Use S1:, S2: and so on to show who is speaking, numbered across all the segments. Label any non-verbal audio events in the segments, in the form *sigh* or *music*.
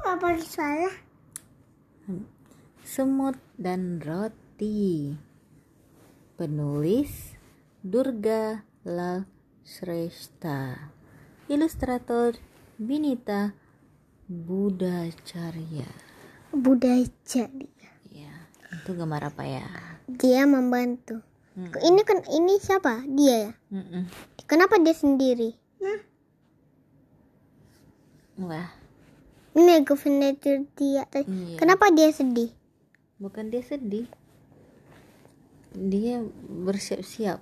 S1: Apa salah?
S2: Semut dan Roti Penulis Durga La Shrestha Ilustrator Binita Budacarya
S1: Budaya jadi.
S2: Ya, itu gambar apa ya?
S1: Dia membantu. Ini kan ini siapa? Dia ya.
S2: Mm-mm.
S1: Kenapa dia sendiri? Nah,
S2: Wah,
S1: ini governor dia.
S2: Iya.
S1: Kenapa dia sedih?
S2: bukan dia sedih. Dia bersiap-siap.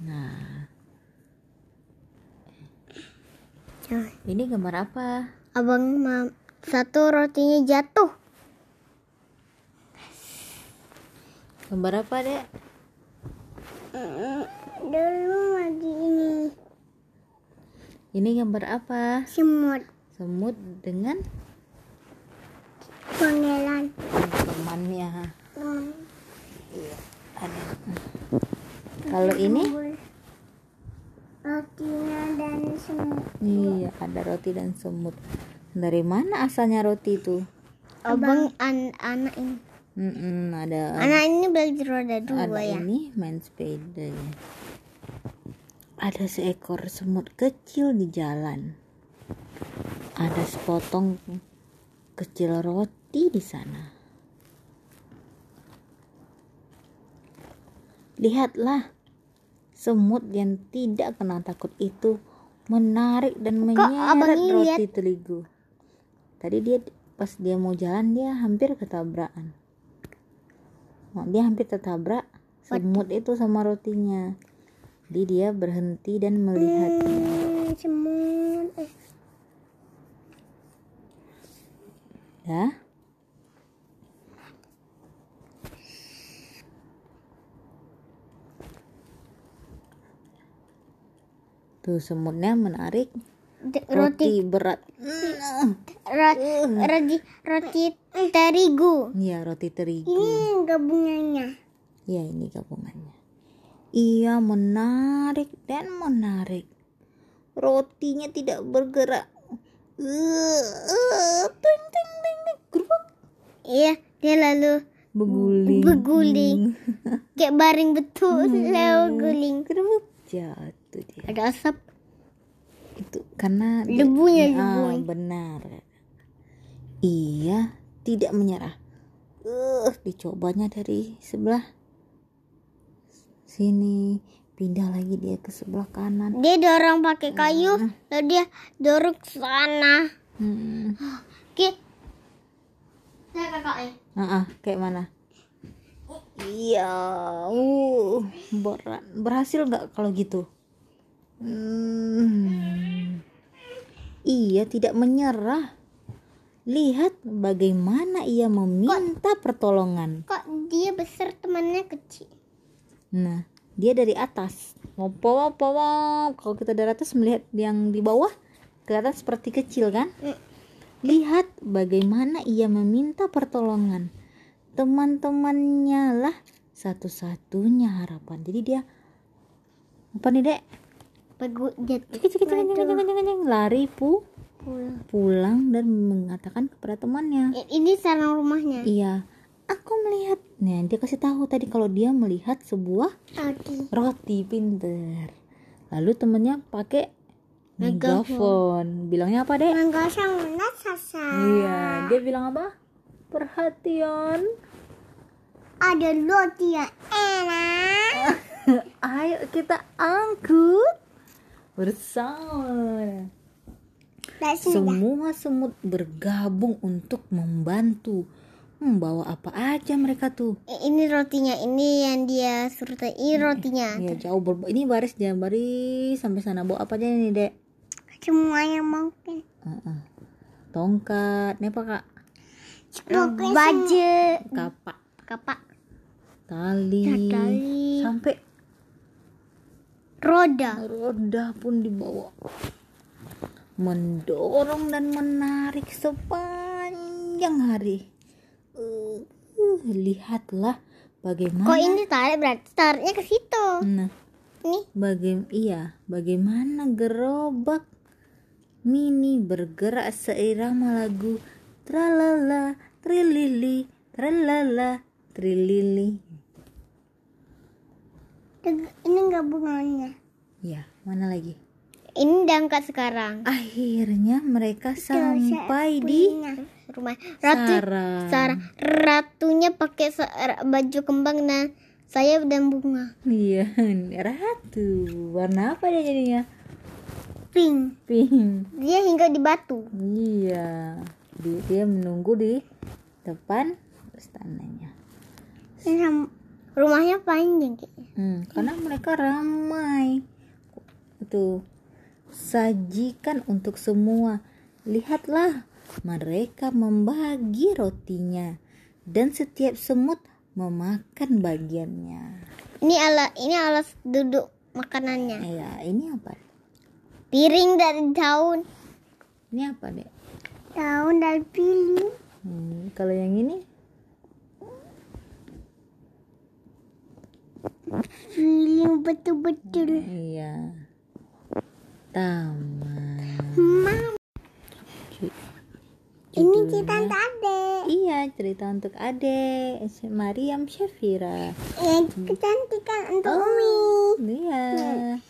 S2: Nah,
S1: Nah,
S2: ini gambar apa?
S1: Abang mam satu rotinya jatuh.
S2: Gambar apa, Dek?
S1: Dulu lagi ini
S2: Ini gambar apa?
S1: semut
S2: Semut dengan
S1: pangeran.
S2: temannya.
S1: Hmm.
S2: Ada. Kalau ini?
S1: rotinya dan semut.
S2: Iya, ada roti dan semut. Dari mana asalnya roti itu?
S1: Abang an anak ini.
S2: Mm-mm, ada
S1: Anak ini belajar roda dua
S2: ada
S1: ya.
S2: ini main sepeda ya. Ada seekor semut kecil di jalan. Ada sepotong kecil roti di sana. Lihatlah, semut yang tidak kenal takut itu menarik dan menyeret roti
S1: lihat?
S2: terigu. Tadi dia pas dia mau jalan dia hampir ketabrakan. Dia hampir tertabrak semut itu sama rotinya. Jadi dia berhenti dan melihatnya.
S1: Hmm. Eh,
S2: Ya. Tuh semutnya menarik
S1: roti
S2: roti berat.
S1: ro- roti roti terigu.
S2: Iya, roti terigu.
S1: Ini gabungannya.
S2: Ya, ini gabungannya. Iya, menarik dan menarik. Rotinya tidak bergerak. Eh, eh, ting, ting, ting, ting.
S1: Iya, dia lalu
S2: Beguling.
S1: berguling. *laughs* Kayak baring betul, lalu guling.
S2: Gerubuk. Jatuh dia.
S1: Ada asap.
S2: Itu karena dia-
S1: Debunya,
S2: Ah, benar. Iya, tidak menyerah. Eh, dicobanya dari sebelah sini, pindah lagi dia ke sebelah kanan.
S1: Dia dorong pakai kayu, lalu dia dorong ke sana.
S2: Hmm.
S1: Oke. Saya kakaknya.
S2: Ah, ah, kayak mana? Iya, uh, berat. Berhasil nggak kalau gitu? Hmm. Iya, tidak menyerah. Lihat bagaimana ia meminta pertolongan.
S1: Kok dia besar temannya kecil?
S2: Nah, dia dari atas. Wop. Kalau kita dari atas melihat yang di bawah, kelihatan seperti kecil kan?
S1: Mm.
S2: Lihat bagaimana ia meminta pertolongan. Teman-temannya lah satu-satunya harapan. Jadi dia apa nih dek? Lari pu
S1: Pulang.
S2: pulang dan mengatakan kepada temannya.
S1: Ini sarang rumahnya.
S2: Iya. Nah, dia kasih tahu tadi kalau dia melihat sebuah
S1: Oke.
S2: roti pinter lalu temennya pakai
S1: Megafon.
S2: megafon bilangnya apa dek
S1: Enggak sama sasa.
S2: iya dia bilang apa perhatian
S1: Ada roti yang enak. *laughs*
S2: ayo kita angkut bersama semua semut bergabung untuk membantu membawa apa aja mereka tuh
S1: I- Ini rotinya, ini yang dia suruh tadi. Ini rotinya.
S2: ya jauh ber ini baris jangan baris sampai sana bawa apa aja nih dek
S1: Semuanya mungkin.
S2: Heeh. tongkat ini apa kak
S1: Baju.
S2: kapak
S1: Kapak.
S2: tali,
S1: Tali.
S2: sampai
S1: Roda.
S2: roda pun dibawa mendorong dan menarik sepanjang hari Uh, uh, lihatlah bagaimana
S1: Kok ini tarik berarti tariknya ke situ.
S2: nah
S1: Nih.
S2: bagaimana iya bagaimana gerobak Mini bergerak seirama lagu Tralala, trilili, tralala, trilili
S1: Ini enggak bunganya.
S2: Ya, mana lagi?
S1: Ini diangkat sekarang.
S2: Akhirnya mereka sampai di
S1: rumah ratu.
S2: sarang.
S1: Sarah, ratunya pakai baju kembang dan sayap dan bunga.
S2: Iya, ratu. Warna apa dia jadinya?
S1: Pink.
S2: Pink.
S1: Dia hingga di batu.
S2: Iya. Dia, dia menunggu di depan istananya.
S1: Rumahnya panjang kayaknya.
S2: Hmm, karena mereka ramai. Itu sajikan untuk semua. Lihatlah, mereka membagi rotinya dan setiap semut memakan bagiannya.
S1: Ini alat ini alat duduk makanannya.
S2: Ya, ini apa?
S1: Piring dari daun.
S2: Ini apa, Dek?
S1: Daun dari piring.
S2: Hmm, kalau yang ini
S1: Piring betul-betul.
S2: iya. Taman.
S1: Mam,
S2: Cu-
S1: ini cerita tadi.
S2: Iya, cerita untuk adek Mariam Syafira.
S1: Yang kecantikan untuk Umi.
S2: Iya.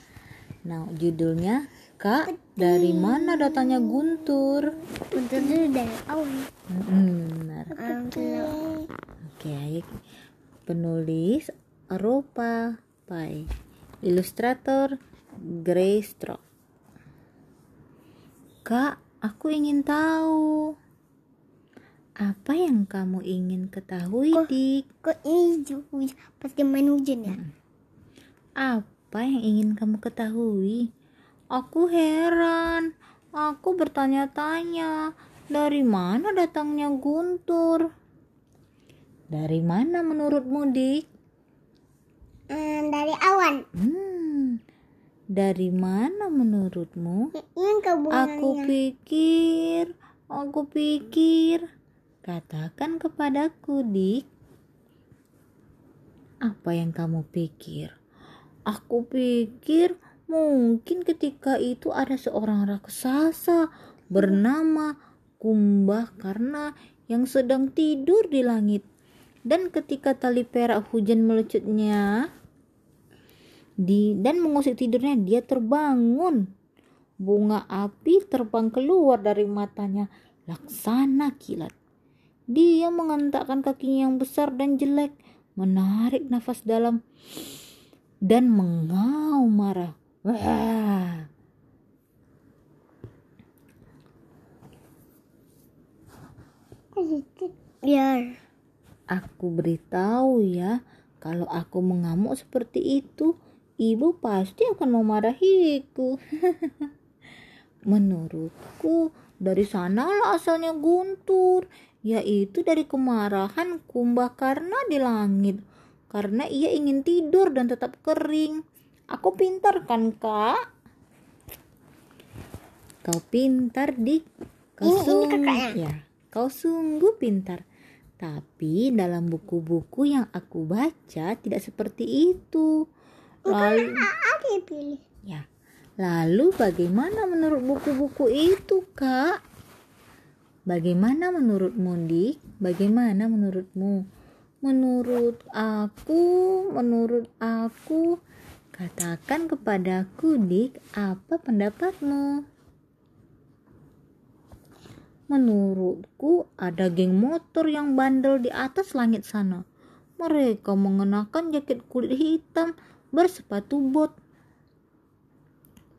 S2: Nah, judulnya Kak, dari mana datangnya Guntur?
S1: Untuk dulu dari.
S2: Hmm, benar.
S1: Oke.
S2: Oke, penulis Eropa Pai, ilustrator Grace Stroke. Kak, aku ingin tahu apa yang kamu ingin ketahui,
S1: Kok-
S2: Dik?
S1: Kok ini hujan? Pasti main hujan ya?
S2: Apa yang ingin kamu ketahui? Aku heran. Aku bertanya-tanya, dari mana datangnya Guntur? Dari mana menurutmu, Dik?
S1: Hmm, dari awan.
S2: Hmm, dari mana menurutmu?
S1: Ini kebungannya.
S2: Aku pikir, aku pikir. Katakan kepadaku, Dik. Apa yang kamu pikir? Aku pikir mungkin ketika itu ada seorang raksasa bernama Kumbah karena yang sedang tidur di langit. Dan ketika tali perak hujan melecutnya di dan mengusik tidurnya dia terbangun. Bunga api terbang keluar dari matanya laksana kilat. Dia mengentakkan kakinya yang besar dan jelek, menarik nafas dalam dan mengaum marah. Wah.
S1: Biar.
S2: Aku beritahu ya, kalau aku mengamuk seperti itu, ibu pasti akan memarahiku. *laughs* Menurutku, dari sanalah asalnya Guntur, yaitu dari kemarahan kumbah karena di langit, karena ia ingin tidur dan tetap kering. Aku pintar kan, Kak? Kau pintar, Dik. Kau
S1: Ini- ini
S2: sungguh-
S1: kakaknya.
S2: Ya, kau sungguh pintar. Tapi dalam buku-buku yang aku baca tidak seperti itu. Lalu, ya, lalu bagaimana menurut buku-buku itu, Kak? Bagaimana menurutmu, Dik? Bagaimana menurutmu? Menurut aku, menurut aku, katakan kepadaku, Dik, apa pendapatmu? Menurutku ada geng motor yang bandel di atas langit sana. Mereka mengenakan jaket kulit hitam bersepatu bot.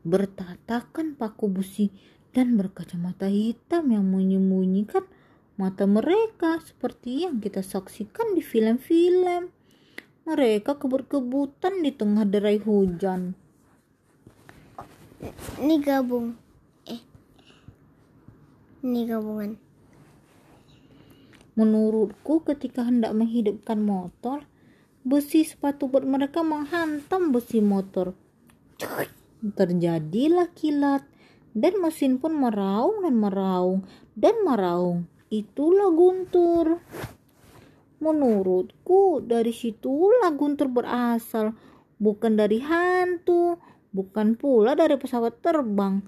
S2: Bertatakan paku besi dan berkacamata hitam yang menyembunyikan mata mereka seperti yang kita saksikan di film-film. Mereka kebut-kebutan di tengah derai hujan.
S1: Ini gabung. Eh. Ini gabungan.
S2: Menurutku ketika hendak menghidupkan motor, besi sepatu bot mereka menghantam besi motor. Terjadilah kilat dan mesin pun meraung dan meraung dan meraung. Itulah Guntur. Menurutku dari situlah Guntur berasal, bukan dari hantu, bukan pula dari pesawat terbang,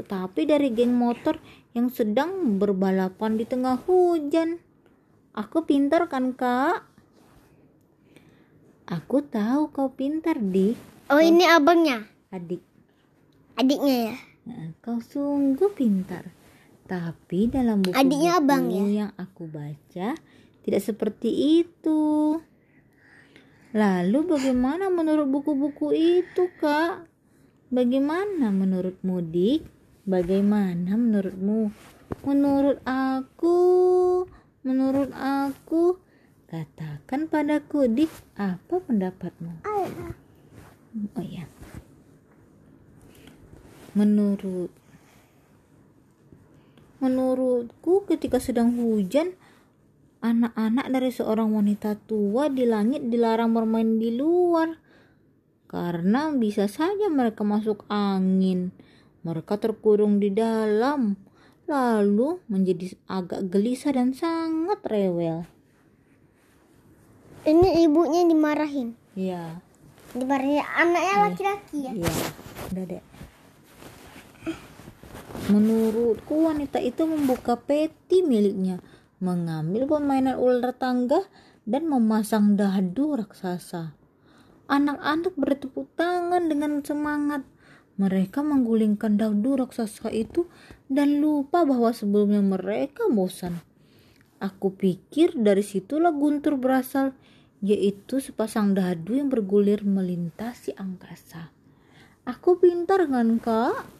S2: tetapi dari geng motor yang sedang berbalapan di tengah hujan. Aku pintar kan, Kak? Aku tahu kau pintar, Dik.
S1: Oh, ini abangnya.
S2: Adik.
S1: Adiknya ya.
S2: Kau sungguh pintar. Tapi dalam buku
S1: Adiknya abang ya?
S2: yang aku baca tidak seperti itu. Lalu bagaimana menurut buku-buku itu, Kak? Bagaimana menurutmu, Dik? Bagaimana menurutmu? Menurut aku, menurut aku, katakan padaku, Dik, apa pendapatmu? Oh ya. Menurut Menurutku ketika sedang hujan anak-anak dari seorang wanita tua di langit dilarang bermain di luar karena bisa saja mereka masuk angin. Mereka terkurung di dalam lalu menjadi agak gelisah dan sangat rewel.
S1: Ini ibunya dimarahin.
S2: Ya,
S1: Dimarahin anaknya laki-laki ya.
S2: iya. Udah deh. Menurutku wanita itu membuka peti miliknya, mengambil permainan ular tangga dan memasang dadu raksasa. Anak-anak bertepuk tangan dengan semangat. Mereka menggulingkan dadu raksasa itu dan lupa bahwa sebelumnya mereka bosan. Aku pikir dari situlah guntur berasal, yaitu sepasang dadu yang bergulir melintasi angkasa. Aku pintar kan kak?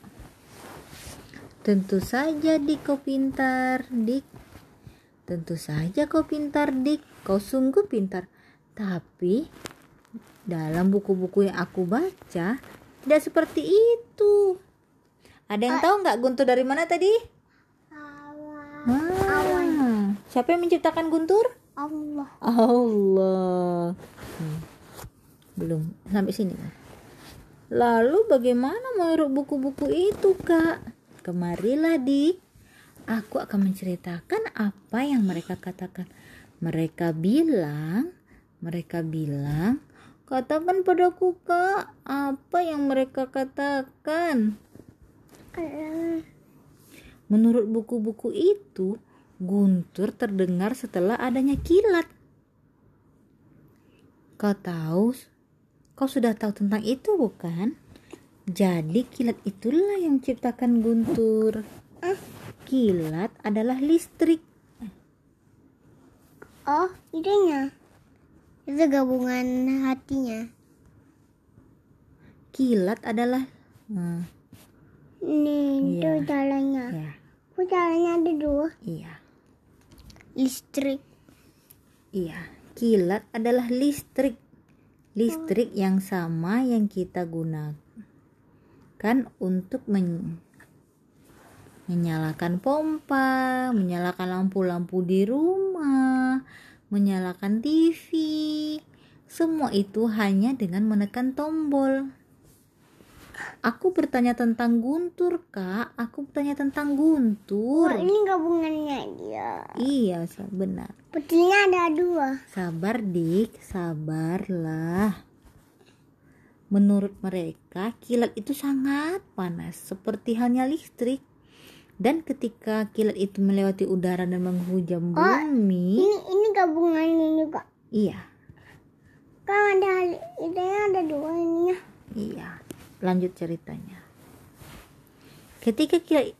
S2: Tentu saja Dik kau pintar Dik Tentu saja kau pintar Dik Kau sungguh pintar Tapi dalam buku-buku yang aku baca Tidak seperti itu Ada yang tahu nggak Guntur dari mana tadi? Ah, siapa yang menciptakan Guntur?
S1: Allah.
S2: Allah. Hmm. Belum sampai sini. Lalu bagaimana menurut buku-buku itu, Kak? Kemarilah, Dik. Aku akan menceritakan apa yang mereka katakan. Mereka bilang, mereka bilang, katakan padaku, Kak, apa yang mereka katakan. Menurut buku-buku itu, Guntur terdengar setelah adanya kilat. Kau tahu, kau sudah tahu tentang itu bukan? Jadi kilat itulah yang menciptakan Guntur. Kilat adalah listrik.
S1: Oh, idenya. Itu gabungan hatinya.
S2: Kilat adalah Nah,
S1: Nih, itu
S2: Iya.
S1: jalannya.
S2: ya,
S1: jalannya ada dua?
S2: iya.
S1: Listrik.
S2: Iya, kilat adalah listrik. Listrik yang sama yang kita gunakan untuk men- menyalakan pompa, menyalakan lampu-lampu di rumah, menyalakan TV. Semua itu hanya dengan menekan tombol. Aku bertanya tentang Guntur, Kak. Aku bertanya tentang Guntur.
S1: Oh, ini gabungannya dia.
S2: Iya, benar.
S1: Putihnya ada dua.
S2: Sabar dik, sabarlah. Menurut mereka, kilat itu sangat panas, seperti halnya listrik. Dan ketika kilat itu melewati udara dan menghujam bumi,
S1: Ini ini gabungannya juga.
S2: iya,
S1: Kan ada idenya ada dua ini ya.
S2: iya. Lanjut ceritanya. Ketika kilat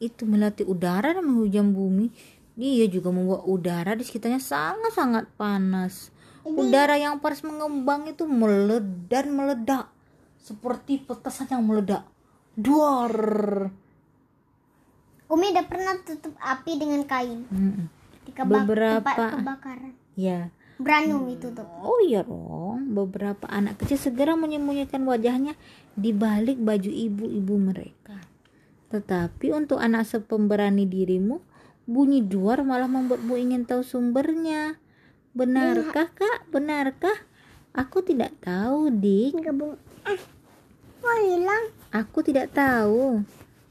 S2: itu melewati udara dan menghujam bumi, dia juga membuat udara di sekitarnya sangat-sangat panas. Udara yang panas mengembang itu meledak meledak seperti petasan yang meledak. Duar.
S1: Umi udah pernah tutup api dengan kain.
S2: Mm-mm.
S1: Di keba-
S2: Beberapa-
S1: tempat kebakaran.
S2: Ya.
S1: Berani Umi tutup.
S2: Oh iya dong. Beberapa anak kecil segera menyembunyikan wajahnya di balik baju ibu-ibu mereka. Tetapi untuk anak sepemberani dirimu, bunyi duar malah membuatmu ingin tahu sumbernya. Benarkah kak? Benarkah? Aku tidak tahu, Dik.
S1: Gabung. Eh, kok hilang?
S2: Aku tidak tahu.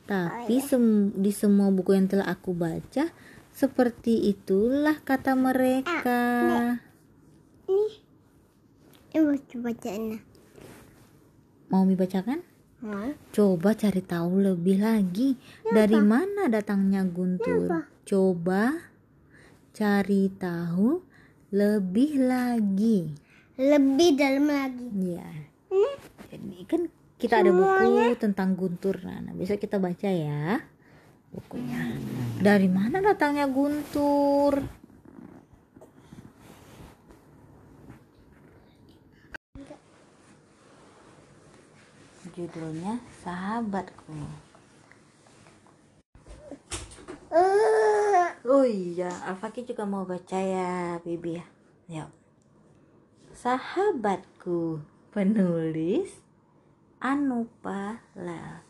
S2: Tapi sem- di semua buku yang telah aku baca, seperti itulah kata mereka.
S1: Ini. Ini baca bacaannya.
S2: Mau dibacakan?
S1: Hah?
S2: Coba cari tahu lebih lagi dari mana datangnya Guntur. Coba cari tahu lebih lagi.
S1: Lebih dalam lagi.
S2: Iya. Jadi kan kita ada buku tentang Guntur. Nah, besok kita baca ya bukunya. Dari mana datangnya Guntur? Judulnya Sahabatku.
S1: Eh,
S2: Oh iya, Alfaki juga mau baca ya, Bibi ya. Yuk. Sahabatku, penulis Anupa La,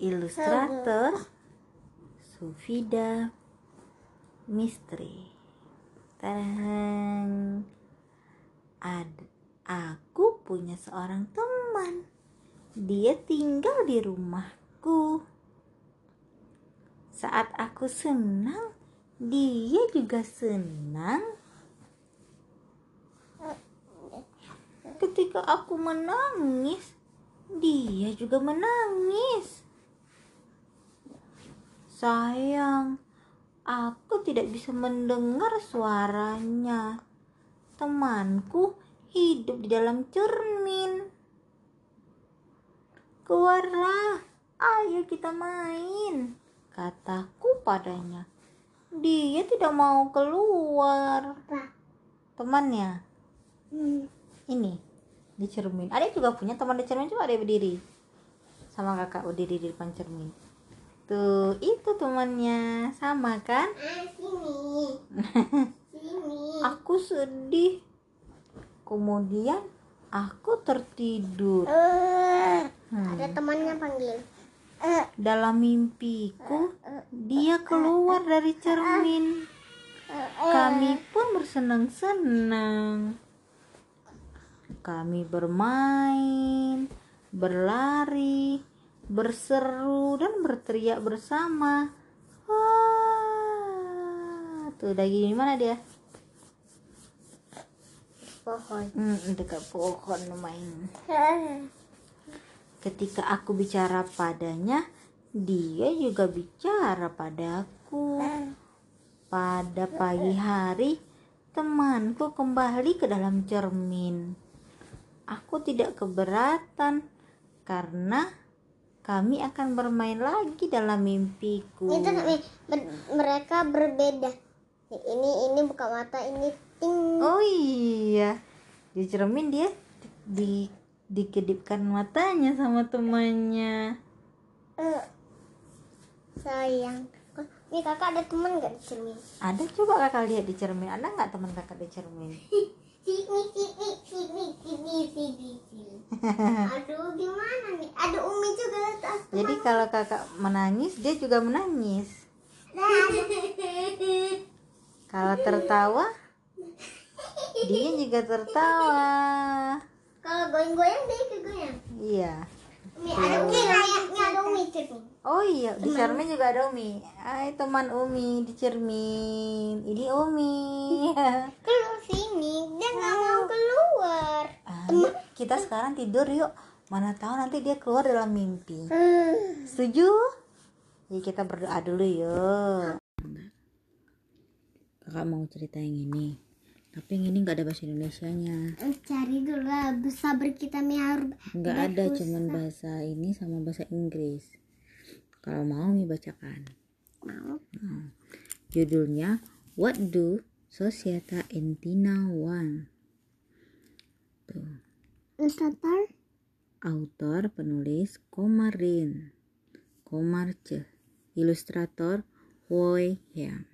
S2: ilustrator Sufida Mistri. Tarang. Ad, aku punya seorang teman. Dia tinggal di rumahku. Saat aku senang, dia juga senang. Ketika aku menangis, dia juga menangis. Sayang, aku tidak bisa mendengar suaranya. Temanku hidup di dalam cermin. Keluarlah, ayo kita main, kataku padanya. Dia tidak mau keluar.
S1: Apa?
S2: Temannya,
S1: Hmm.
S2: ini di cermin. Ada juga punya teman di cermin coba ada berdiri sama kakak berdiri di depan cermin. Tuh, itu temannya sama kan?
S1: Ah, sini. *laughs* sini.
S2: Aku sedih. Kemudian aku tertidur.
S1: Eh,
S2: Hmm.
S1: Ada temannya panggil.
S2: Dalam mimpiku, dia keluar dari cermin. Kami pun bersenang-senang. Kami bermain, berlari, berseru, dan berteriak bersama. Wah, tuh lagi di mana dia?
S1: pohon.
S2: Hmm, dekat pohon main. *laughs* Ketika aku bicara padanya, dia juga bicara padaku. Pada pagi hari, temanku kembali ke dalam cermin. Aku tidak keberatan karena kami akan bermain lagi dalam mimpiku.
S1: Itu ber- mereka berbeda. Ini ini buka mata, ini ting.
S2: Oh iya, di cermin dia di dikedipkan matanya sama temannya.
S1: Eh, sayang. Nih kakak ada teman nggak di cermin?
S2: Ada coba kakak lihat di cermin. Ada nggak teman kakak di cermin?
S1: Sini, sini, sini, sini, sini, sini. Aduh, gimana nih? Ada Umi juga atas.
S2: Jadi kalau kakak menangis, dia juga menangis. Kalau tertawa, dia juga tertawa.
S1: Kalau goyang-goyang dia ikut goyang.
S2: Iya.
S1: Umi ada Umi layaknya ada Umi cermin.
S2: Oh iya, di cermin juga ada Umi. Hai teman Umi di cermin. Ini Umi. *laughs*
S1: Keluar sini, dia nggak mau keluar.
S2: Ah, yuk, kita sekarang tidur yuk. Mana tahu nanti dia keluar dalam mimpi.
S1: Hmm.
S2: Setuju? Ya kita berdoa dulu yuk. Kakak mau cerita yang ini. Tapi yang ini nggak ada bahasa Indonesianya.
S1: Cari dulu sabar kita mi harus.
S2: Nggak ada, cuman bahasa ini sama bahasa Inggris. Kalau mau mi bacakan.
S1: Mau.
S2: Judulnya What Do Societa Entina Want? Tuh.
S1: Instructor?
S2: Autor penulis Komarin Komarce Ilustrator Woi Hyam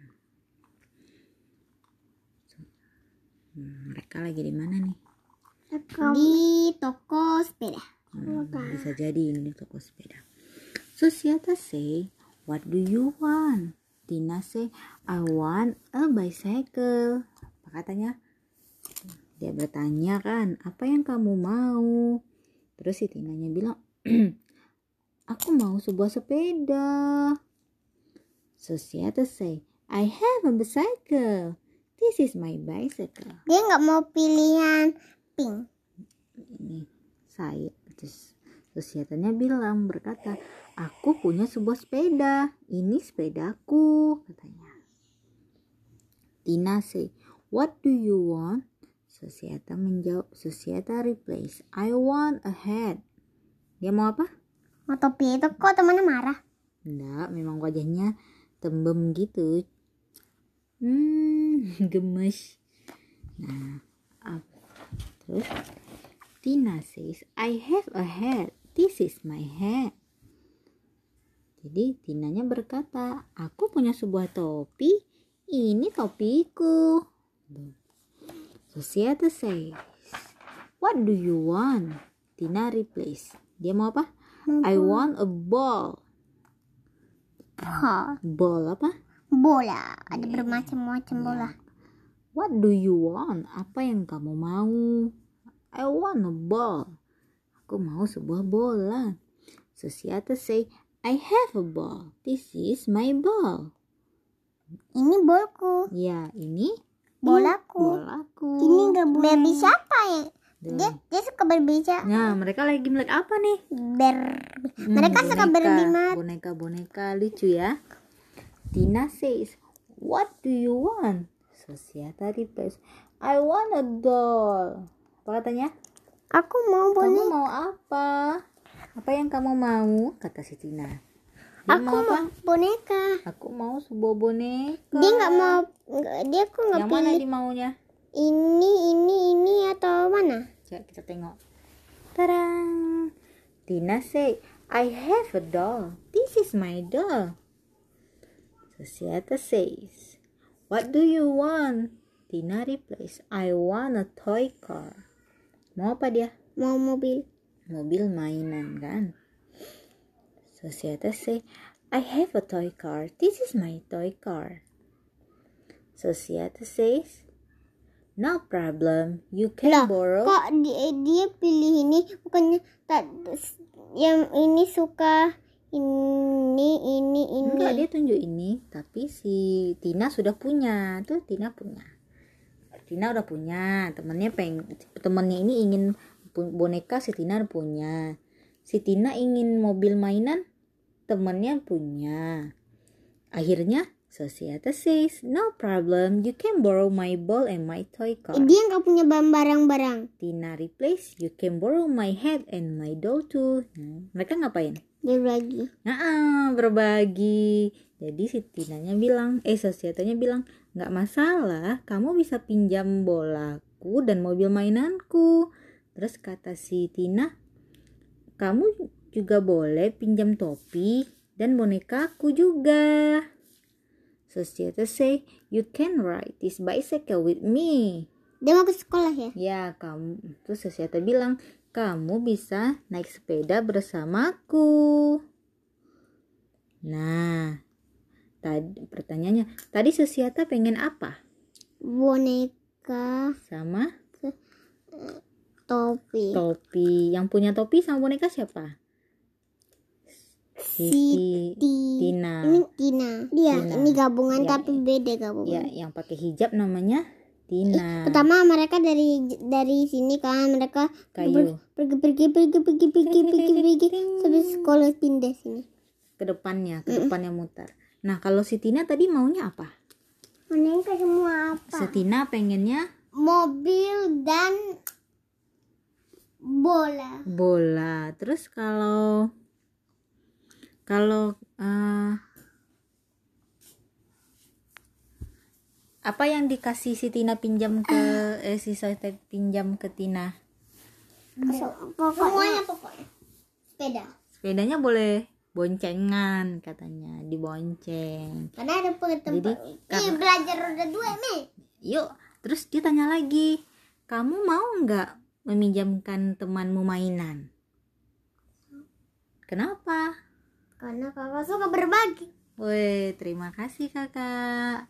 S2: Hmm, Mereka lagi di mana nih?
S1: Di toko sepeda.
S2: Hmm, bisa jadi ini toko sepeda. Societa say, what do you want? Tina say, I want a bicycle. Apa katanya? Dia bertanya kan, apa yang kamu mau? Terus si Tinanya bilang, *clears throat* aku mau sebuah sepeda. Societa say, I have a bicycle. This is my bicycle.
S1: Dia nggak mau pilihan pink.
S2: ini saya terus Sosiatanya bilang berkata, aku punya sebuah sepeda. Ini sepedaku, katanya. Tina say, what do you want? Sosiata menjawab, Sosiata replace, I want a hat. Dia mau apa?
S1: Mau topi itu kok temannya marah?
S2: Enggak, memang wajahnya tembem gitu. Hmm, *laughs* gemes. Nah, up. terus Tina says, I have a hat. This is my hat. Jadi Tinanya berkata, aku punya sebuah topi. Ini topiku. Sosiata says, What do you want? Tina replace. Dia mau apa? I want a ball. Ball apa?
S1: Bola. Ada bermacam-macam bola.
S2: What do you want? Apa yang kamu mau? I want a ball. Aku mau sebuah bola. Sosiata say, I have a ball. This is my ball.
S1: Ini bolku.
S2: Ya, ini
S1: Bolaku.
S2: bolaku.
S1: Ini gak baby siapa ya?
S2: Tuh.
S1: Dia, dia suka berbicara.
S2: Nah, mereka lagi melihat apa nih?
S1: Ber.
S2: Hmm,
S1: Mereka suka berbicara.
S2: Boneka-boneka lucu ya. Tina says, What do you want? Sosiata replies, I want a doll. Apa katanya?
S1: Aku mau
S2: Kamu
S1: boneka.
S2: mau apa? Apa yang kamu mau? Kata si Tina. Dia
S1: Aku
S2: mau apa?
S1: mau boneka.
S2: Aku mau sebuah boneka.
S1: Dia nggak mau. Dia kok nggak
S2: Yang mana
S1: pilih
S2: dia maunya?
S1: ini, ini, ini atau mana?
S2: Coba kita tengok. Tarang. Tina say, I have a doll. This is my doll. Sosiata says, What do you want? Tina replies, I want a toy car. Mau apa dia?
S1: Mau mobil.
S2: mobil mainan kan Sosiata say I have a toy car this is my toy car Sosiata says no problem you can
S1: Lah,
S2: borrow
S1: Kok dia, dia pilih ini bukannya tak yang ini suka ini ini ini.
S2: enggak dia tunjuk ini tapi si Tina sudah punya. Tuh Tina punya. Tina udah punya. Temennya peng temennya ini ingin boneka si Tina punya. Si Tina ingin mobil mainan temennya punya. Akhirnya Sosiata says no problem you can borrow my ball and my toy car.
S1: Dia nggak punya barang-barang.
S2: Tina replace you can borrow my hat and my doll too. Nah, mereka ngapain
S1: Lagi.
S2: Nah, berbagi. Jadi si Tinanya bilang, eh Sosiatanya bilang, nggak masalah, kamu bisa pinjam bolaku dan mobil mainanku. Terus kata si Tina, kamu juga boleh pinjam topi dan bonekaku juga. Sosiata say, you can ride this bicycle with me.
S1: Dia mau ke sekolah ya?
S2: Ya, kamu terus Sosiata bilang, kamu bisa naik sepeda bersamaku. Nah, tadi pertanyaannya, tadi Sosiata pengen apa?
S1: Boneka
S2: Sama
S1: topi.
S2: topi. Yang punya topi sama boneka siapa? Siti,
S1: Ti-
S2: Tina.
S1: Ini Tina. Dia
S2: Tina.
S1: ini gabungan
S2: Ya,
S1: tapi beda gabungan.
S2: Ya, yang pakai hijab namanya Tina.
S1: Pertama mereka dari dari sini kan mereka
S2: Kayu.
S1: pergi pergi pergi pergi pergi pergi pergi *laughs* sampai sekolah pindah sini.
S2: Ke depannya, ke depannya mutar. Nah, kalau si Tina tadi maunya apa?
S1: Boneka semua apa?
S2: Si Tina pengennya
S1: Mobil dan bola.
S2: bola. Terus kalau kalau eh, apa yang dikasih si Tina pinjam ke eh si Soete pinjam ke Tina?
S1: Pokoknya pokoknya sepeda.
S2: Sepedanya boleh boncengan katanya, dibonceng.
S1: Karena ada tempat.
S2: Jadi,
S1: Ih, belajar roda dua nih.
S2: Yuk, terus dia tanya lagi, kamu mau nggak meminjamkan temanmu mainan? Kenapa?
S1: Karena kakak suka berbagi.
S2: Woi, terima kasih kakak.